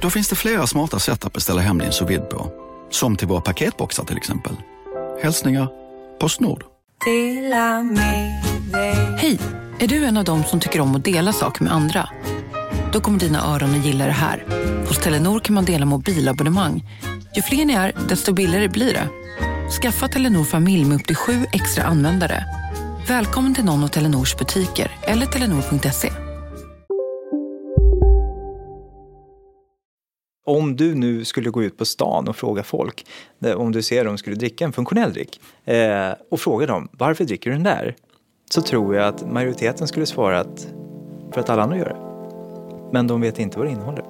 Då finns det flera smarta sätt att beställa hem din sous på. Som till våra paketboxar till exempel. Hälsningar Postnord. Hej! Är du en av dem som tycker om att dela saker med andra? Då kommer dina öron att gilla det här. Hos Telenor kan man dela mobilabonnemang. Ju fler ni är, desto billigare blir det. Skaffa Telenor familj med upp till sju extra användare. Välkommen till någon av Telenors butiker eller telenor.se. Om du nu skulle gå ut på stan och fråga folk, om du ser dem skulle dricka en funktionell dryck, eh, och fråga dem varför dricker du den där? Så tror jag att majoriteten skulle svara att för att alla andra gör det. Men de vet inte vad det innehåller.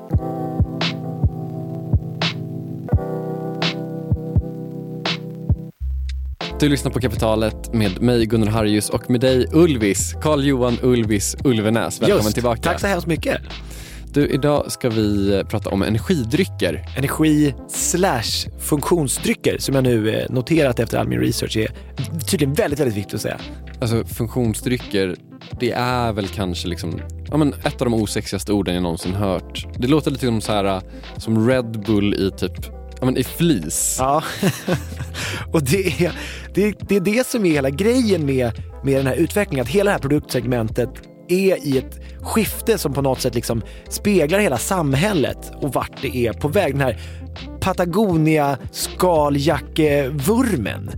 Du lyssnar på Kapitalet med mig Gunnar Harjus och med dig Ulvis, Carl-Johan Ulvis Ulvenäs. Välkommen Just, tillbaka. Tack så hemskt mycket. Du, idag ska vi prata om energidrycker. Energi slash funktionsdrycker som jag nu eh, noterat efter all min research är tydligen väldigt, väldigt viktigt att säga. Alltså funktionsdrycker, det är väl kanske liksom, ja, men ett av de osexigaste orden jag någonsin hört. Det låter lite som, så här, som Red Bull i typ Ja, men i flis. Ja, och det är, det, det är det som är hela grejen med, med den här utvecklingen. Att hela det här produktsegmentet är i ett skifte som på något sätt liksom speglar hela samhället och vart det är på väg. Den här Patagonia skaljackevurmen.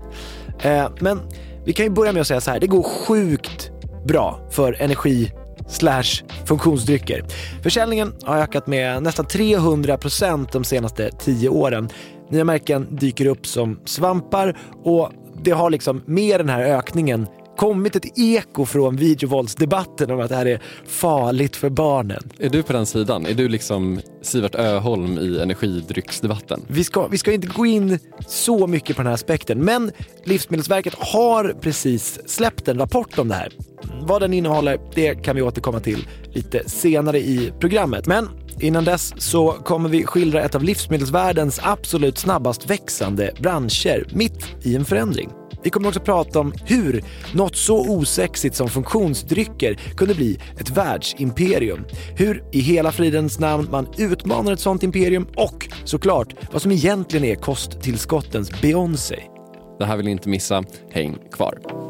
Eh, men vi kan ju börja med att säga så här, det går sjukt bra för energi slash funktionsdrycker. Försäljningen har ökat med nästan 300 procent de senaste tio åren. Nya märken dyker upp som svampar och det har liksom med den här ökningen kommit ett eko från videovåldsdebatten om att det här är farligt för barnen. Är du på den sidan? Är du liksom Sivert Öholm i energidrycksdebatten? Vi ska, vi ska inte gå in så mycket på den här aspekten, men Livsmedelsverket har precis släppt en rapport om det här. Vad den innehåller, det kan vi återkomma till lite senare i programmet. Men Innan dess så kommer vi skildra ett av livsmedelsvärldens absolut snabbast växande branscher mitt i en förändring. Vi kommer också prata om hur något så osexigt som funktionsdrycker kunde bli ett världsimperium. Hur i hela fridens namn man utmanar ett sånt imperium och såklart vad som egentligen är kosttillskottens Beyoncé. Det här vill ni inte missa. Häng kvar.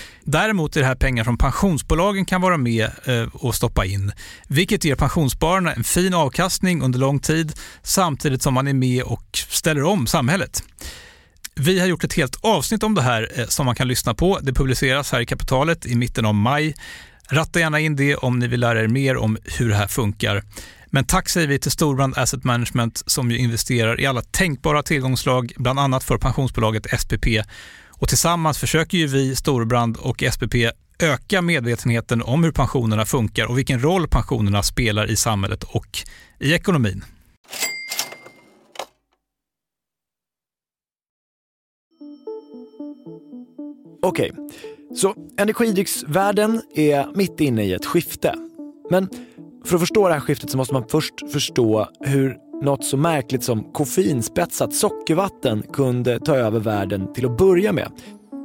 Däremot är det här pengar som pensionsbolagen kan vara med eh, och stoppa in, vilket ger pensionsspararna en fin avkastning under lång tid samtidigt som man är med och ställer om samhället. Vi har gjort ett helt avsnitt om det här eh, som man kan lyssna på. Det publiceras här i Kapitalet i mitten av maj. Ratta gärna in det om ni vill lära er mer om hur det här funkar. Men tack säger vi till Storbrand Asset Management som ju investerar i alla tänkbara tillgångslag, bland annat för pensionsbolaget SPP. Och tillsammans försöker ju vi, Storbrand och SPP, öka medvetenheten om hur pensionerna funkar och vilken roll pensionerna spelar i samhället och i ekonomin. Okej, okay. Så energidrycksvärlden är mitt inne i ett skifte. Men för att förstå det här skiftet så måste man först förstå hur något så märkligt som koffeinspetsat sockervatten kunde ta över världen till att börja med.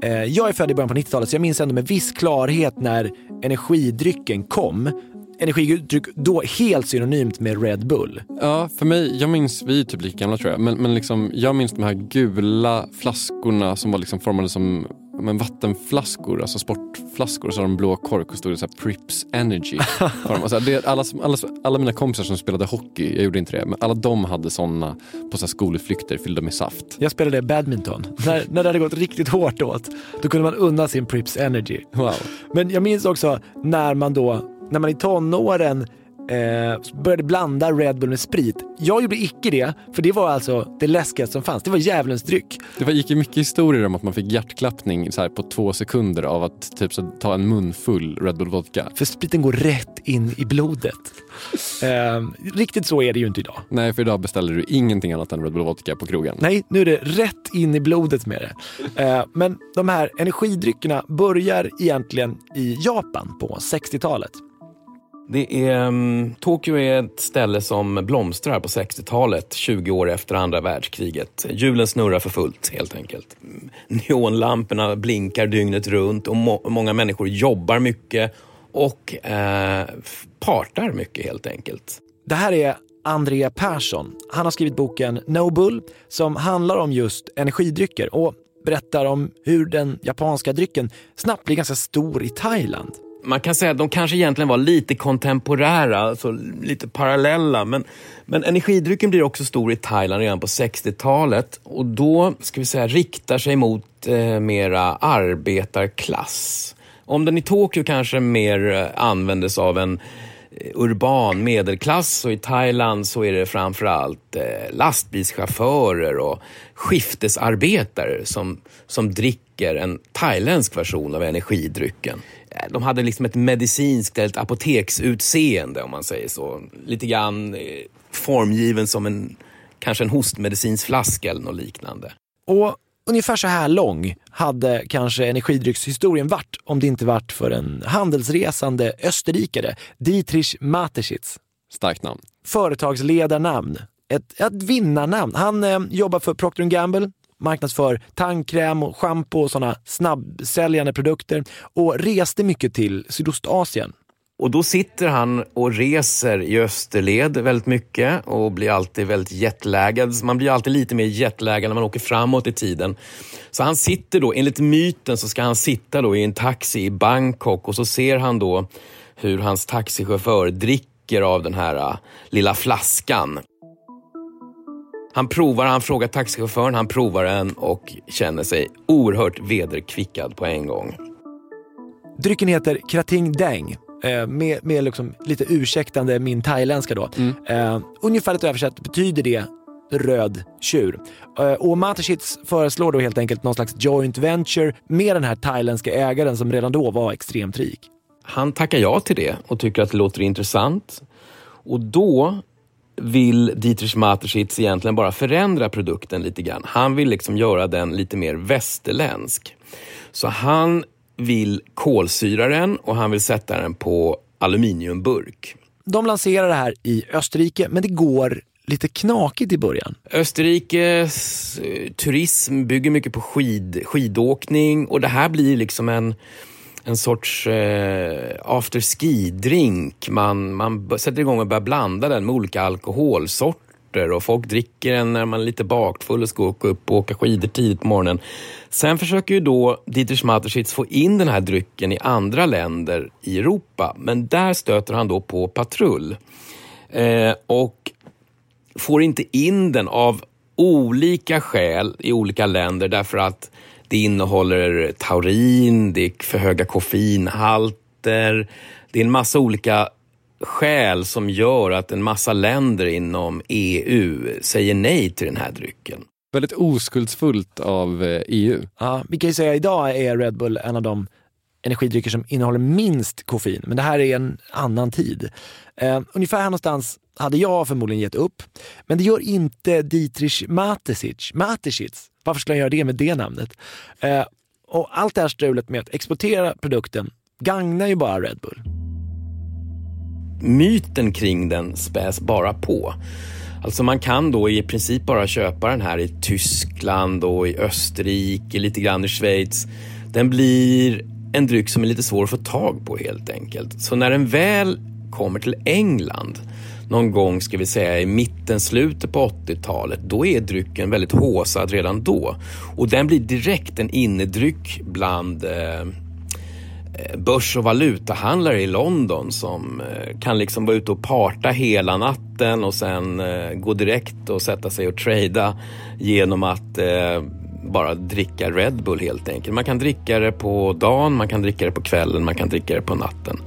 Eh, jag är född i början på 90-talet så jag minns ändå med viss klarhet när energidrycken kom. Energidryck då helt synonymt med Red Bull. Ja, för mig, jag minns, vi är typ lika gamla tror jag, men, men liksom, jag minns de här gula flaskorna som var liksom formade som men vattenflaskor, alltså sportflaskor, så har de blå kork och stod det så här Prips Energy. Alltså det, alla, alla, alla mina kompisar som spelade hockey, jag gjorde inte det, men alla de hade såna på så här skolutflykter fyllda med saft. Jag spelade badminton. när, när det hade gått riktigt hårt åt, då kunde man unna sin Prips Energy. Wow. Men jag minns också när man då, när man i tonåren eh, började blanda Red Bull med sprit. Jag gjorde icke det, för det var alltså det läskigaste som fanns. Det var djävulens dryck. Det gick ju mycket historier om att man fick hjärtklappning så här, på två sekunder av att typ, så, ta en munfull Red Bull vodka. För spriten går rätt in i blodet. Eh, riktigt så är det ju inte idag. Nej, för idag beställer du ingenting annat än Red Bull vodka på krogen. Nej, nu är det rätt in i blodet med det. Eh, men de här energidryckerna börjar egentligen i Japan på 60-talet. Det är, um, Tokyo är ett ställe som blomstrar på 60-talet, 20 år efter andra världskriget. Hjulen snurrar för fullt helt enkelt. Neonlamporna blinkar dygnet runt och må många människor jobbar mycket och eh, partar mycket helt enkelt. Det här är Andrea Persson. Han har skrivit boken No Bull som handlar om just energidrycker och berättar om hur den japanska drycken snabbt blir ganska stor i Thailand man kan säga att de kanske egentligen var lite kontemporära, alltså lite parallella. Men, men energidrycken blir också stor i Thailand redan på 60-talet och då ska vi säga riktar sig mot eh, mera arbetarklass. Om den i Tokyo kanske mer eh, användes av en eh, urban medelklass och i Thailand så är det framförallt eh, lastbilschaufförer och skiftesarbetare som, som dricker en thailändsk version av energidrycken. De hade liksom ett medicinskt, ett apoteksutseende om man säger så. Lite grann eh, formgiven som en, kanske en hostmedicinsflaska eller något liknande. Och ungefär så här lång hade kanske energidryckshistorien varit om det inte varit för en handelsresande österrikare, Dietrich Mateschitz. Starkt namn. Företagsledarnamn. Ett, ett vinnarnamn. Han eh, jobbar för Procter Gamble, marknadsför tandkräm och schampo och sådana snabbsäljande produkter och reste mycket till Sydostasien. Och då sitter han och reser i österled väldigt mycket och blir alltid väldigt jetlaggad. Man blir alltid lite mer jetlaggad när man åker framåt i tiden. Så han sitter då, enligt myten så ska han sitta då i en taxi i Bangkok och så ser han då hur hans taxichaufför dricker av den här ah, lilla flaskan. Han provar, han frågar taxichauffören, han provar den och känner sig oerhört vederkvickad på en gång. Drycken heter Krating Deng. Eh, med, med liksom lite ursäktande min thailändska då. Mm. Eh, ungefärligt översatt betyder det röd tjur. Eh, och Matashits föreslår då helt enkelt någon slags joint venture med den här thailändska ägaren som redan då var extremt rik. Han tackar ja till det och tycker att det låter intressant. Och då vill Dietrich Mateschitz egentligen bara förändra produkten lite grann. Han vill liksom göra den lite mer västerländsk. Så han vill kolsyra den och han vill sätta den på aluminiumburk. De lanserar det här i Österrike, men det går lite knakigt i början. Österrikes eh, turism bygger mycket på skid, skidåkning och det här blir liksom en en sorts eh, afterski-drink. Man, man sätter igång och börjar blanda den med olika alkoholsorter och folk dricker den när man är lite bakfull och ska åka upp och åka skidor tidigt på morgonen. Sen försöker ju då Dietrich Mateschitz få in den här drycken i andra länder i Europa, men där stöter han då på patrull. Eh, och får inte in den av olika skäl i olika länder därför att det innehåller taurin, det är för höga koffeinhalter. Det är en massa olika skäl som gör att en massa länder inom EU säger nej till den här drycken. Väldigt oskuldsfullt av EU. Eh, e ja, vi kan ju säga att idag är Red Bull en av de energidrycker som innehåller minst koffein, men det här är en annan tid. Eh, ungefär här någonstans hade jag förmodligen gett upp, men det gör inte Dietrich Mateschitz. Mateschitz varför skulle han göra det med det namnet? Eh, Och allt det här strulet med att exportera produkten gagnar ju bara Red Bull. Myten kring den späs bara på. Alltså man kan då i princip bara köpa den här i Tyskland och i Österrike, lite grann i Schweiz. Den blir en dryck som är lite svår att få tag på helt enkelt. Så när den väl kommer till England någon gång, ska vi säga i mitten, slutet på 80-talet, då är drycken väldigt håsad redan då. Och den blir direkt en innedryck bland eh, eh, börs och valutahandlare i London som eh, kan liksom vara ute och parta hela natten och sen eh, gå direkt och sätta sig och trada genom att eh, bara dricka Red Bull helt enkelt. Man kan dricka det på dagen, man kan dricka det på kvällen, man kan dricka det på natten.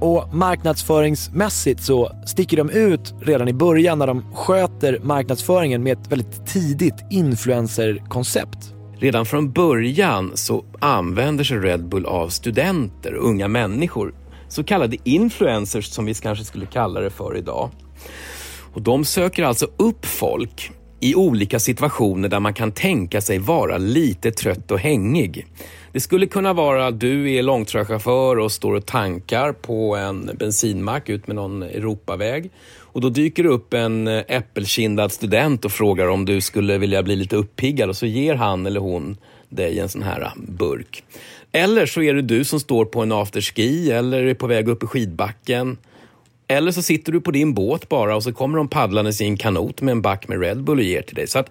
Och marknadsföringsmässigt så sticker de ut redan i början när de sköter marknadsföringen med ett väldigt tidigt influencerkoncept. Redan från början så använder sig Red Bull av studenter, unga människor. Så kallade influencers som vi kanske skulle kalla det för idag. Och de söker alltså upp folk i olika situationer där man kan tänka sig vara lite trött och hängig. Det skulle kunna vara att du är långtradarchaufför och står och tankar på en bensinmack ut med någon Europaväg. Och då dyker det upp en eh, äppelkindad student och frågar om du skulle vilja bli lite uppiggad och så ger han eller hon dig en sån här eh, burk. Eller så är det du som står på en afterski eller är på väg upp i skidbacken. Eller så sitter du på din båt bara och så kommer de paddlandes i en kanot med en back med Red Bull och ger till dig. Så att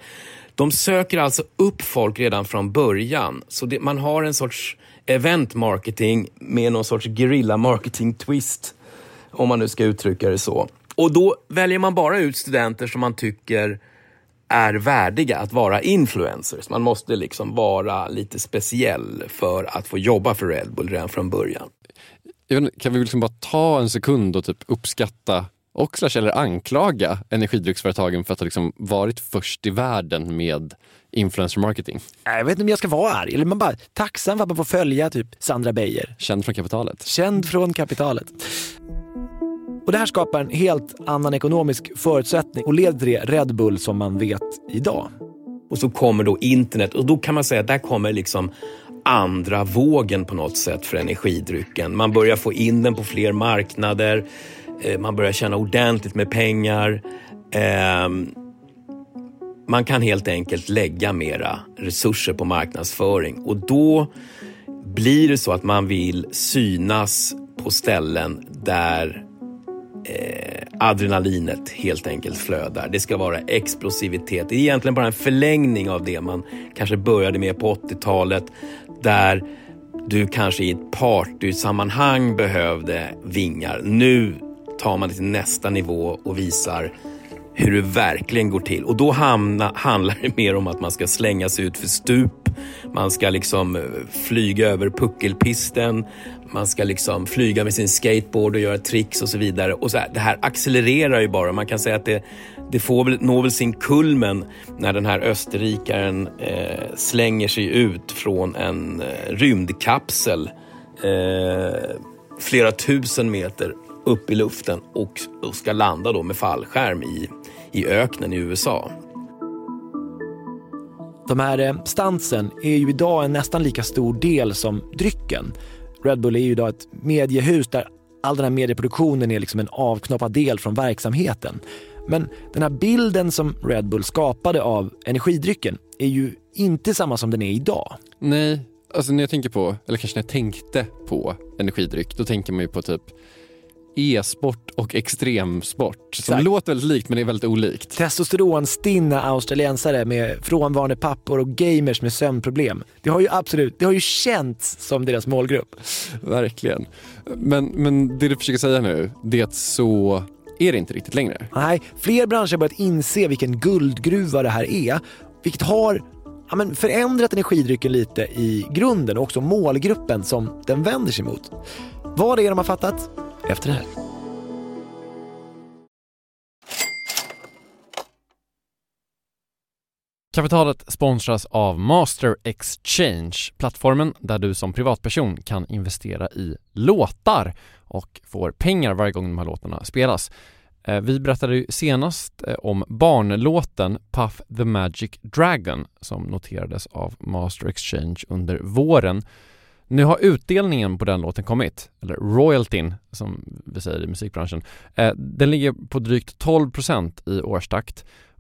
de söker alltså upp folk redan från början. Så det, man har en sorts event marketing med någon sorts guerrilla marketing twist. Om man nu ska uttrycka det så. Och då väljer man bara ut studenter som man tycker är värdiga att vara influencers. Man måste liksom vara lite speciell för att få jobba för Red Bull redan från början. Kan vi liksom bara ta en sekund och typ uppskatta och slash eller anklaga energidrycksföretagen för att ha liksom varit först i världen med influencer marketing. Jag vet inte om jag ska vara arg, eller man bara tacksam för att man får följa typ Sandra Beijer. Känd från kapitalet. Känd från kapitalet. Och det här skapar en helt annan ekonomisk förutsättning och leder till det Red Bull som man vet idag. Och så kommer då internet och då kan man säga att där kommer liksom andra vågen på något sätt för energidrycken. Man börjar få in den på fler marknader. Eh, man börjar tjäna ordentligt med pengar. Ehm, man kan helt enkelt lägga mera resurser på marknadsföring och då blir det så att man vill synas på ställen där eh, adrenalinet helt enkelt flödar. Det ska vara explosivitet. Det är egentligen bara en förlängning av det man kanske började med på 80-talet där du kanske i ett partysammanhang behövde vingar. Nu tar man det till nästa nivå och visar hur det verkligen går till. Och då hamna, handlar det mer om att man ska slänga sig ut för stup, man ska liksom eh, flyga över puckelpisten, man ska liksom flyga med sin skateboard och göra tricks och så vidare. Och så här, det här accelererar ju bara. Man kan säga att det, det får väl, når väl sin kulmen när den här österrikaren eh, slänger sig ut från en eh, rymdkapsel eh, flera tusen meter upp i luften och, och ska landa då med fallskärm i, i öknen i USA. De här eh, stansen är ju idag en nästan lika stor del som drycken. Red Bull är ju idag ett mediehus där all den här medieproduktionen är liksom en avknoppad del från verksamheten. Men den här bilden som Red Bull skapade av energidrycken är ju inte samma som den är idag. Nej, alltså när jag tänker på, eller kanske när jag tänkte på energidryck, då tänker man ju på typ e-sport och extremsport. Som Exakt. låter väldigt likt men är väldigt olikt. Testosteronstinna australiensare med frånvarande pappor och gamers med sömnproblem. Det har ju absolut, det har ju känts som deras målgrupp. Verkligen. Men, men det du försöker säga nu, det är att så är det inte riktigt längre. Nej, fler branscher har börjat inse vilken guldgruva det här är, vilket har ja, men förändrat energidrycken lite i grunden och också målgruppen som den vänder sig mot. Vad det är de har fattat efter det här. Kapitalet sponsras av Master Exchange, plattformen där du som privatperson kan investera i låtar och får pengar varje gång de här låtarna spelas. Eh, vi berättade ju senast eh, om barnlåten Puff the Magic Dragon som noterades av Master Exchange under våren. Nu har utdelningen på den låten kommit, eller royaltyn som vi säger i musikbranschen. Eh, den ligger på drygt 12% i årstakt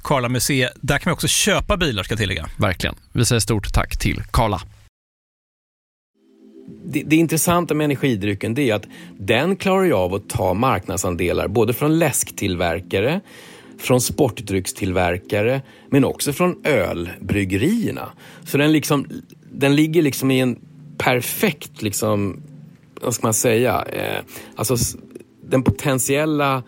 Karla Museet. Där kan man också köpa bilar ska jag tillägga. Verkligen. Vi säger stort tack till Karla. Det, det intressanta med energidrycken det är att den klarar ju av att ta marknadsandelar både från läsktillverkare, från sportdryckstillverkare men också från ölbryggerierna. Så den, liksom, den ligger liksom i en perfekt, liksom, vad ska man säga, eh, alltså den potentiella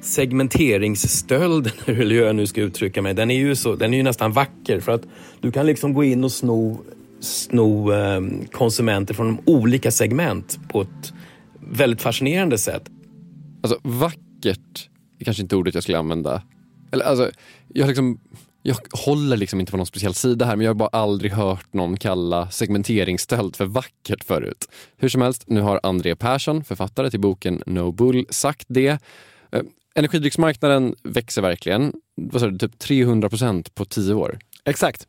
segmenteringsstölden, hur jag nu ska uttrycka mig, den är ju, så, den är ju nästan vacker för att du kan liksom gå in och sno, sno ehm, konsumenter från olika segment på ett väldigt fascinerande sätt. Alltså vackert är kanske inte ordet jag skulle använda. Eller alltså, jag liksom jag håller liksom inte på någon speciell sida här men jag har bara aldrig hört någon kalla segmenteringsstöld för vackert förut. Hur som helst, nu har André Persson, författare till boken No Bull, sagt det. Ehm, Energidrycksmarknaden växer verkligen. Vad sa du, typ 300 procent på tio år? Exakt.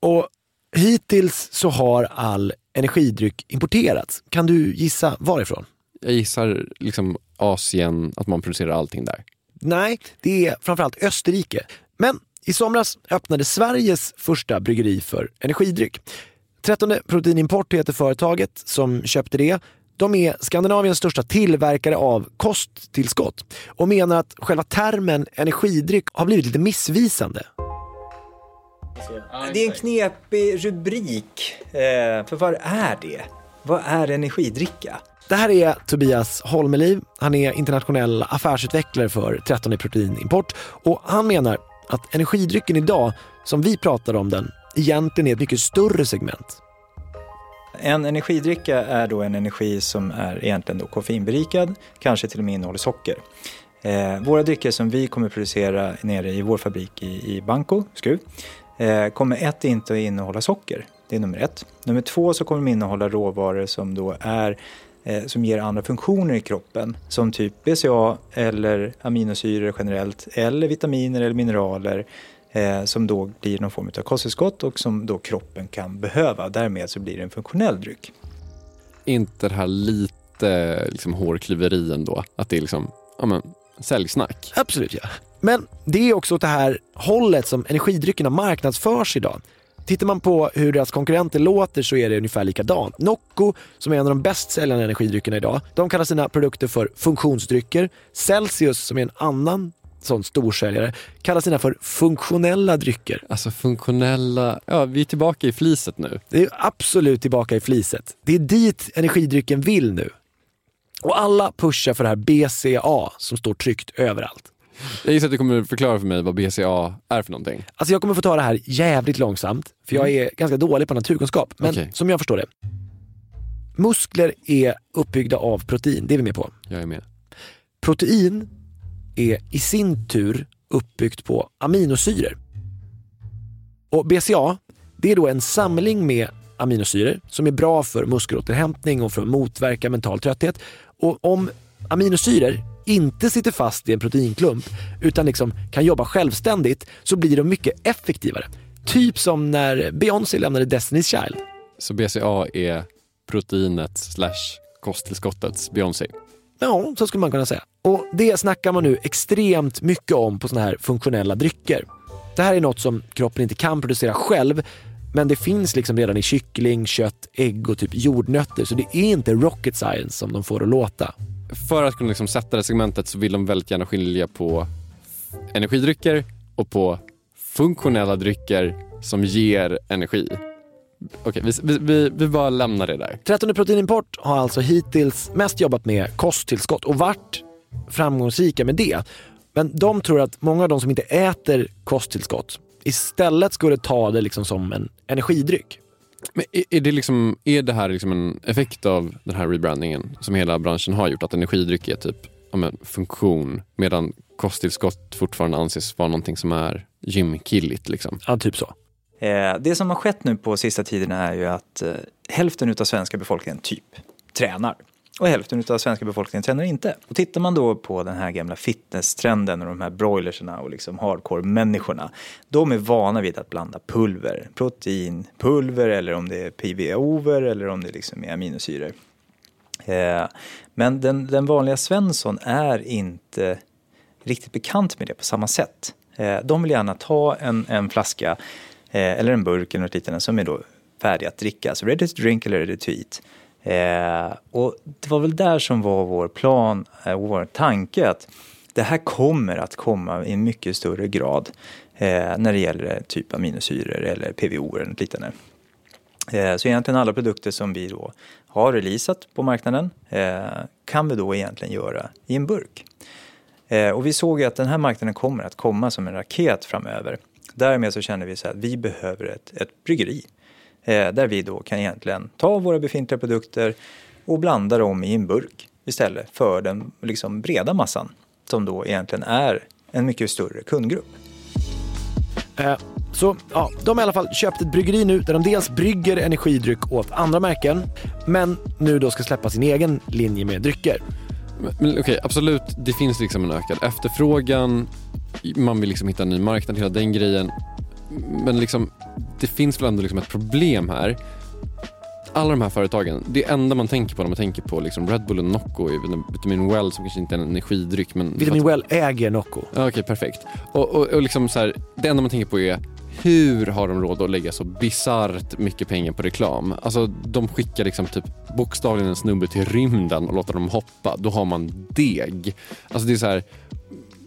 Och hittills så har all energidryck importerats. Kan du gissa varifrån? Jag gissar liksom Asien, att man producerar allting där. Nej, det är framförallt Österrike. Men i somras öppnade Sveriges första bryggeri för energidryck. 13 Proteinimport heter företaget som köpte det de är Skandinaviens största tillverkare av kosttillskott och menar att själva termen energidryck har blivit lite missvisande. Det är en knepig rubrik, eh, för vad är det? Vad är energidricka? Det här är Tobias Holmeliv. Han är internationell affärsutvecklare för 13 Proteinimport och han menar att energidrycken idag, som vi pratar om den, egentligen är ett mycket större segment. En energidricka är då en energi som är egentligen då koffeinberikad, kanske till och med innehåller socker. Eh, våra drycker som vi kommer producera nere i vår fabrik i, i Banco, Skruv, eh, kommer ett inte att innehålla socker. Det är nummer ett. Nummer två så kommer de innehålla råvaror som då är eh, som ger andra funktioner i kroppen som typ BCA eller aminosyror generellt eller vitaminer eller mineraler eh, som då blir någon form av kosttillskott och som då kroppen kan behöva. Därmed så blir det en funktionell dryck. Inte det här lite liksom, hårklyveri ändå? Att det är liksom, ja men, säljsnack? Absolut ja. Men det är också åt det här hållet som energidryckerna marknadsförs idag. Tittar man på hur deras konkurrenter låter så är det ungefär likadant. Nocco, som är en av de bäst säljande energidryckerna idag, de kallar sina produkter för funktionsdrycker. Celsius, som är en annan sån storsäljare, kallar sina för funktionella drycker. Alltså funktionella, ja vi är tillbaka i fliset nu. Det är absolut tillbaka i fliset. Det är dit energidrycken vill nu. Och alla pushar för det här BCA som står tryckt överallt. Jag gissar att du kommer förklara för mig vad BCA är för någonting. Alltså jag kommer få ta det här jävligt långsamt, för jag är ganska dålig på naturkunskap. Men Okej. som jag förstår det. Muskler är uppbyggda av protein, det är vi med på. Jag är med. Protein är i sin tur uppbyggt på aminosyror. Och BCA, det är då en samling med aminosyror som är bra för muskelåterhämtning och för att motverka mental trötthet. Och om aminosyror inte sitter fast i en proteinklump utan liksom kan jobba självständigt så blir de mycket effektivare. Typ som när Beyoncé lämnade Destiny's Child. Så BCA är proteinet slash kosttillskottets Beyoncé. Ja, så skulle man kunna säga. Och det snackar man nu extremt mycket om på såna här funktionella drycker. Det här är något som kroppen inte kan producera själv, men det finns liksom redan i kyckling, kött, ägg och typ jordnötter, så det är inte rocket science som de får att låta. För att kunna liksom sätta det segmentet så vill de väldigt gärna skilja på energidrycker och på funktionella drycker som ger energi. Okej, vi, vi, vi, bara lämnar det där. 13 Proteinimport har alltså hittills mest jobbat med kosttillskott och varit framgångsrika med det. Men de tror att många av de som inte äter kosttillskott istället skulle ta det liksom som en energidryck. Men är, är, det liksom, är det här liksom en effekt av den här rebrandingen som hela branschen har gjort? Att energidryck är typ ja, men, funktion medan kosttillskott fortfarande anses vara någonting som är gymkilligt? Liksom. Ja, typ så. Eh, det som har skett nu på sista tiden är ju att eh, hälften av svenska befolkningen typ tränar. Och hälften av svenska befolkningen tränar inte. Och tittar man då på den här gamla fitnesstrenden och de här broilerserna och liksom hardcore-människorna. De är vana vid att blanda pulver, proteinpulver eller om det är PVOver eller om det liksom är aminosyror. Eh, men den, den vanliga Svensson är inte riktigt bekant med det på samma sätt. Eh, de vill gärna ta en, en flaska eh, eller en burk eller något liknande som är då färdig att dricka, så ready to drink eller ready to eat. Eh, och det var väl där som var vår plan eh, och vår tanke att det här kommer att komma i en mycket större grad eh, när det gäller typ aminosyror eller PVO eller något liknande. Eh, så egentligen alla produkter som vi då har releasat på marknaden eh, kan vi då egentligen göra i en burk. Eh, och vi såg ju att den här marknaden kommer att komma som en raket framöver. Därmed så kände vi så att vi behöver ett, ett bryggeri där vi då kan egentligen ta våra befintliga produkter och blanda dem i en burk istället för den liksom breda massan som då egentligen är en mycket större kundgrupp. Eh, Så ja, de har i alla fall köpt ett bryggeri nu där de dels brygger energidryck åt andra märken, men nu då ska släppa sin egen linje med drycker. Men, men okej, absolut, det finns liksom en ökad efterfrågan. Man vill liksom hitta en ny marknad, hela den grejen. Men liksom, det finns väl ändå liksom ett problem här. Alla de här företagen, det enda man tänker på när man tänker på liksom Red Bull och Nocco är Vitamin Well som kanske inte är en energidryck. Men Vitamin Well äger Nocco. Ja, Okej, perfekt. Och, och, och liksom så här, det enda man tänker på är hur har de råd att lägga så bisarrt mycket pengar på reklam? Alltså de skickar liksom typ bokstavligen en snubbe till rymden och låter dem hoppa. Då har man deg. Alltså det är så här,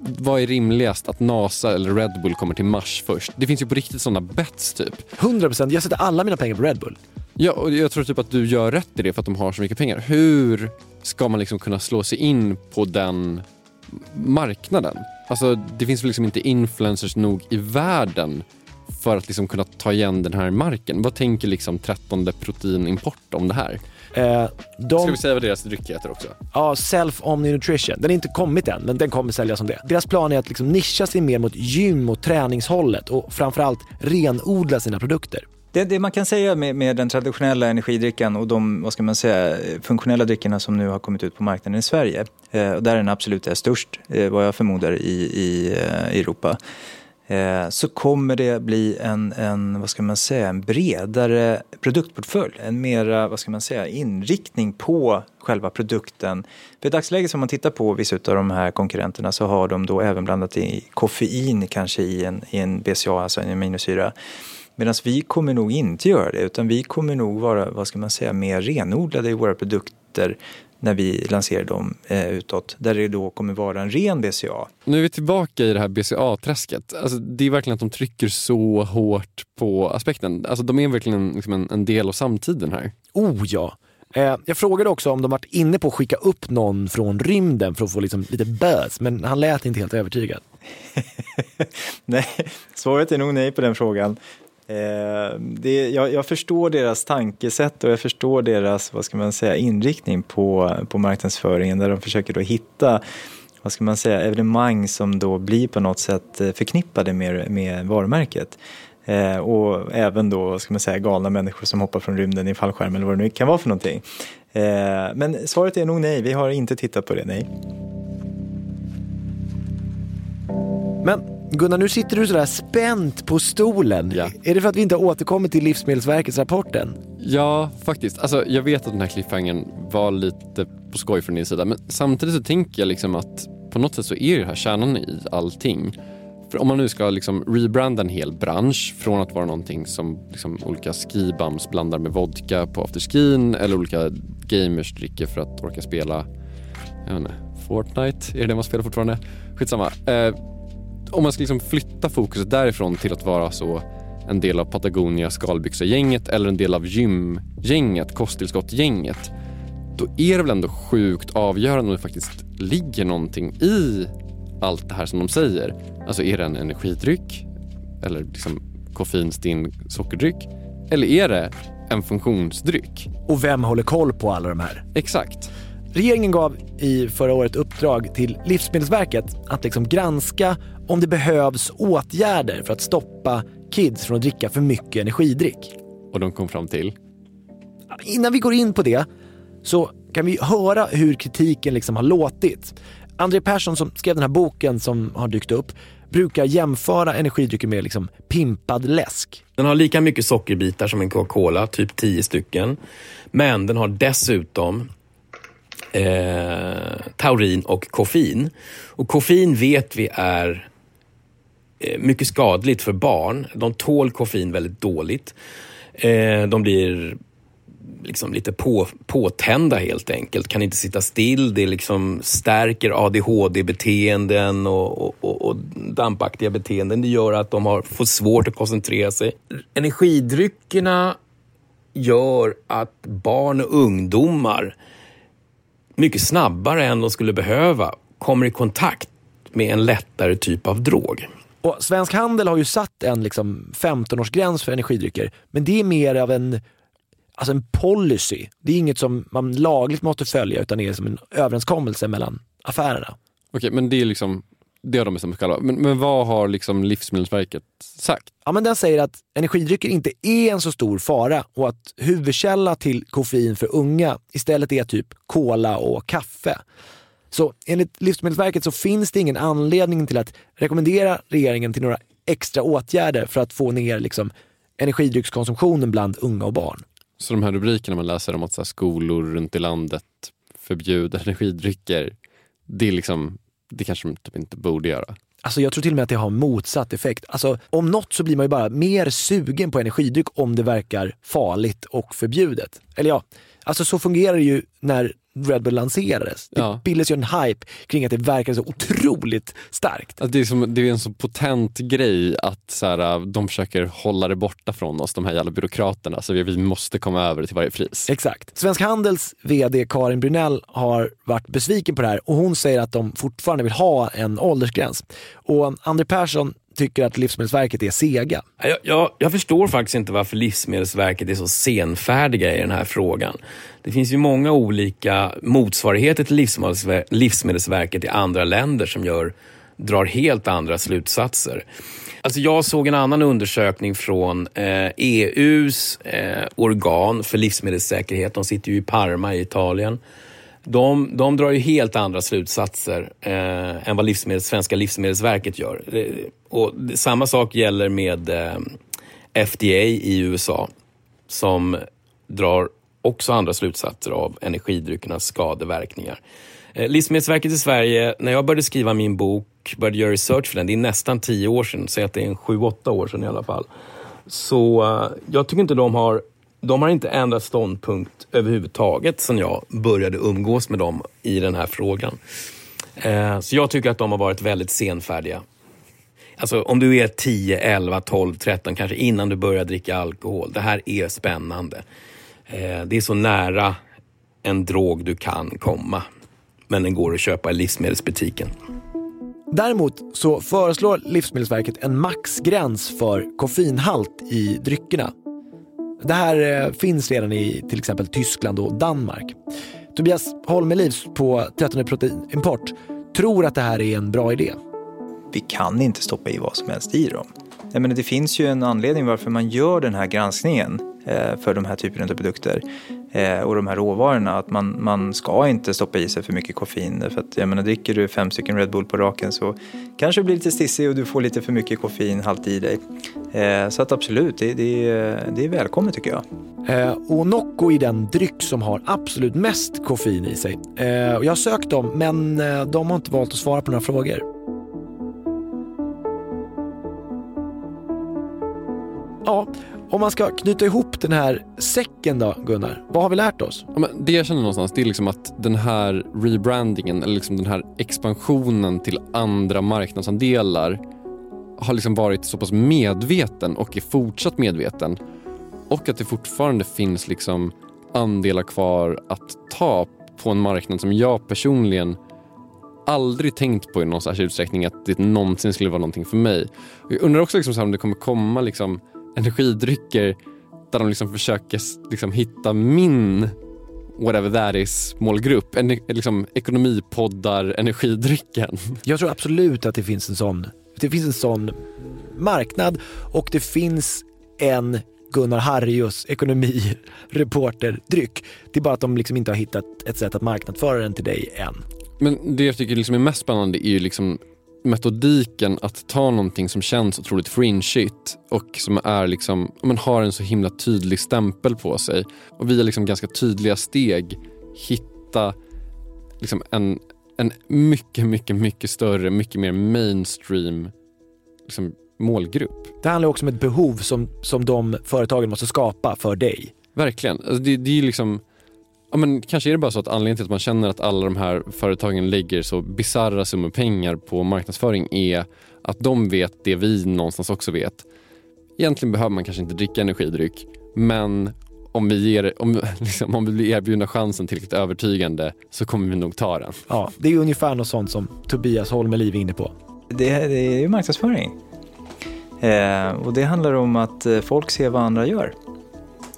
vad är rimligast? Att NASA eller Red Bull kommer till Mars först? Det finns ju på riktigt sådana bets typ. 100%, jag sätter alla mina pengar på Red Bull. Ja, och jag tror typ att du gör rätt i det för att de har så mycket pengar. Hur ska man liksom kunna slå sig in på den marknaden? Alltså, det finns väl liksom inte influencers nog i världen för att liksom kunna ta igen den här marken. Vad tänker liksom 13 proteinimport om det här? Eh, de, Ska vi säga vad deras dryck heter också? Ja, Self Omni Nutrition. Den har inte kommit än, men den kommer säljas som det. Deras plan är att liksom nischa sig mer mot gym och träningshållet och framförallt renodla sina produkter. Det, det man kan säga med, med, den traditionella energidrickan och de vad ska man säga, funktionella dryckerna som nu har kommit ut på marknaden i Sverige, eh, där den absolut är störst, eh, vad jag förmodar, i, i eh, Europa, Eh, så kommer det bli en, en, vad ska man säga, en bredare produktportfölj, en mera vad ska man säga, inriktning på själva produkten. För i dagsläget, som man tittar på vissa av de här konkurrenterna, så har de då även blandat i koffein kanske i en, i en BCA, alltså en aminosyra. Medan vi kommer nog inte göra det, utan vi kommer nog vara, vad ska man säga, mer renodlade i våra produkter när vi lanserar dem eh, utåt, där det då kommer vara en ren BCA. Nu är vi tillbaka i det här BCA-träsket. Alltså, det är verkligen att de trycker så hårt på aspekten. Alltså, de är verkligen liksom en, en del av samtiden här. Oh ja! Eh, jag frågade också om de varit inne på att skicka upp någon från rymden för att få liksom lite buzz, men han lät inte helt övertygad. nej, svaret är nog nej på den frågan. Eh, det, jag, jag, förstår deras tankesätt och jag förstår deras vad ska man säga, inriktning på, på marknadsföringen där de försöker då hitta vad ska man säga, evenemang som då blir på något sätt eh, förknippade med, med varumärket. Eh, och även då, ska man säga, galna människor som hoppar från rymden i fallskärm eller vad det nu kan vara för någonting. Eh, men svaret är nog nej, vi har inte tittat på det, nej. Men Gunnar, nu sitter du sådär spänt på stolen. Ja. Är det för att vi inte har återkommit till Livsmedelsverkets rapporten? Ja, faktiskt. Alltså, jag vet att den här cliffhangern var lite på skoj från din sida, men samtidigt så tänker jag liksom att på något sätt så är det här kärnan i allting. För om man nu ska liksom rebranda en hel bransch från att vara någonting som liksom olika skibums blandar med vodka på afterskin eller olika gamers dricker för att orka spela jag vet inte, Fortnite, är det det man spelar fortfarande? Skitsamma. Eh, om man ska liksom flytta fokuset därifrån till att vara så en del av Patagonia skalbyxa-gänget eller en del av gymgänget, kosttillskott-gänget då är det väl ändå sjukt avgörande om det faktiskt ligger någonting i allt det här som de säger. Alltså är det en energidryck eller liksom koffeinstinn sockerdryck eller är det en funktionsdryck? Och vem håller koll på alla de här? Exakt. Regeringen gav i förra året uppdrag till Livsmedelsverket att liksom granska om det behövs åtgärder för att stoppa kids från att dricka för mycket energidryck. Och de kom fram till? Innan vi går in på det så kan vi höra hur kritiken liksom har låtit. André Persson som skrev den här boken som har dykt upp brukar jämföra energidrycker med liksom pimpad läsk. Den har lika mycket sockerbitar som en Coca-Cola, typ 10 stycken. Men den har dessutom eh, taurin och koffein. Och koffein vet vi är eh, mycket skadligt för barn. De tål koffein väldigt dåligt. Eh, de blir liksom lite på, påtända helt enkelt, kan inte sitta still. Det liksom stärker ADHD-beteenden och, och, och, och dampaktiga beteenden. Det gör att de har, får svårt att koncentrera sig. Energidryckerna gör att barn och ungdomar mycket snabbare än de skulle behöva kommer i kontakt med en lättare typ av drog. Och Svensk Handel har ju satt en liksom 15-årsgräns för energidrycker, men det är mer av en, alltså en policy. Det är inget som man lagligt måste följa, utan det är som en överenskommelse mellan affärerna. Okej, men det är liksom det har de bestämt själva. Men, men vad har liksom Livsmedelsverket sagt? Ja, men den säger att energidrycker inte är en så stor fara och att huvudkälla till koffein för unga istället är typ cola och kaffe. Så enligt Livsmedelsverket så finns det ingen anledning till att rekommendera regeringen till några extra åtgärder för att få ner liksom, energidryckskonsumtionen bland unga och barn. Så de här rubrikerna man läser om att så skolor runt i landet förbjuder energidrycker, det är liksom det kanske de typ inte borde göra. Alltså jag tror till och med att det har motsatt effekt. Alltså, om något så blir man ju bara mer sugen på energidryck om det verkar farligt och förbjudet. Eller ja, alltså så fungerar det ju när Red Bull lanserades. Det ja. bildades ju en hype kring att det verkade så otroligt starkt. Alltså det, är som, det är en så potent grej att så här, de försöker hålla det borta från oss, de här jävla byråkraterna. Så vi, vi måste komma över det till varje pris. Exakt. Svensk Handels VD Karin Brunell har varit besviken på det här och hon säger att de fortfarande vill ha en åldersgräns. Och André Persson tycker att Livsmedelsverket är sega. Jag, jag, jag, förstår faktiskt inte varför Livsmedelsverket är så senfärdiga i den här frågan. Det finns ju många olika motsvarigheter till Livsmedelsver Livsmedelsverket i andra länder som gör drar helt andra slutsatser. Alltså jag såg en annan undersökning från eh, EUs eh, organ för livsmedelssäkerhet. De sitter ju i Parma i Italien. De, de drar ju helt andra slutsatser eh, än vad livsmedels, svenska Livsmedelsverket gör. Eh, och samma sak gäller med eh, FDA i USA som drar också andra slutsatser av energidryckernas skadeverkningar. Eh, Livsmedelsverket i Sverige, när jag började skriva min bok, började göra research för den, det är nästan tio år sedan, säg att det är en sju, åtta år sedan i alla fall. Så eh, jag tycker inte de har, de har inte ändrat ståndpunkt överhuvudtaget sedan jag började umgås med dem i den här frågan. Eh, så jag tycker att de har varit väldigt senfärdiga. Alltså om du är 10, 11, 12, 13, kanske innan du börjar dricka alkohol. Det här är spännande. Eh, det är så nära en drog du kan komma men den går att köpa i livsmedelsbutiken. Däremot så föreslår Livsmedelsverket en maxgräns för koffeinhalt i dryckerna. Det här eh, finns redan i till exempel Tyskland och Danmark. Tobias Holmelivs på 13 Proteinimport tror att det här är en bra idé. Vi kan inte stoppa i vad som helst i dem. Jag menar, det finns ju en anledning varför man gör den här granskningen eh, för de här typerna av produkter Eh, och de här råvarorna. Att man, man ska inte stoppa i sig för mycket koffein. För att, jag menar, dricker du fem stycken Red Bull på raken så kanske du blir lite stissig och du får lite för mycket koffeinhalt i dig. Eh, så att absolut, det, det, det är välkommet tycker jag. Eh, och Nocco är den dryck som har absolut mest koffein i sig. Eh, jag har sökt dem men eh, de har inte valt att svara på några frågor. Ja, om man ska knyta ihop den här säcken då, Gunnar. Vad har vi lärt oss? Ja, men det jag känner någonstans det är liksom att den här rebrandingen, eller liksom den här expansionen till andra marknadsandelar har liksom varit så pass medveten och är fortsatt medveten. Och att det fortfarande finns liksom andelar kvar att ta på en marknad som jag personligen aldrig tänkt på i någon särskild utsträckning att det någonsin skulle vara någonting för mig. Jag undrar också liksom om det kommer komma liksom energidrycker där de liksom försöker liksom hitta min whatever that is målgrupp. En, liksom ekonomipoddar energidrycken. Jag tror absolut att det finns en sån, det finns en sån marknad och det finns en Gunnar Harrius ekonomireporterdryck. Det är bara att de liksom inte har hittat ett sätt att marknadsföra den till dig än. Men det jag tycker liksom är mest spännande är ju liksom metodiken att ta någonting som känns otroligt fringeigt och som är liksom, man har en så himla tydlig stämpel på sig och via liksom ganska tydliga steg hitta liksom en, en mycket, mycket, mycket större, mycket mer mainstream liksom målgrupp. Det handlar också om ett behov som, som de företagen måste skapa för dig. Verkligen. Alltså det, det är liksom Ja, men kanske är det bara så att anledningen till att man känner att alla de här företagen lägger så bizarra summor pengar på marknadsföring är att de vet det vi någonstans också vet. Egentligen behöver man kanske inte dricka energidryck men om vi, ger, om, liksom, om vi blir erbjudna chansen tillräckligt övertygande så kommer vi nog ta den. Ja, det är ungefär något sånt som Tobias Holmeliv är inne på. Det, det är ju marknadsföring. Eh, och det handlar om att eh, folk ser vad andra gör.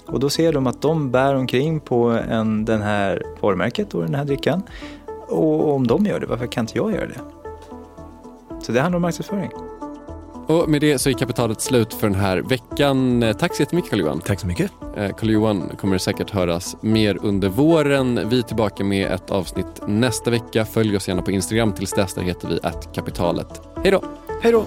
Och då ser de att de bär omkring på en, den här varumärket och den här drickan. Och om de gör det, varför kan inte jag göra det? Så det handlar om marknadsföring. Och med det så är kapitalet slut för den här veckan. Tack så jättemycket Carl-Johan. Tack så mycket. Eh, Carl-Johan kommer säkert höras mer under våren. Vi är tillbaka med ett avsnitt nästa vecka. Följ oss gärna på Instagram. Tills dess där heter vi att kapitalet. Hej då! Hej då!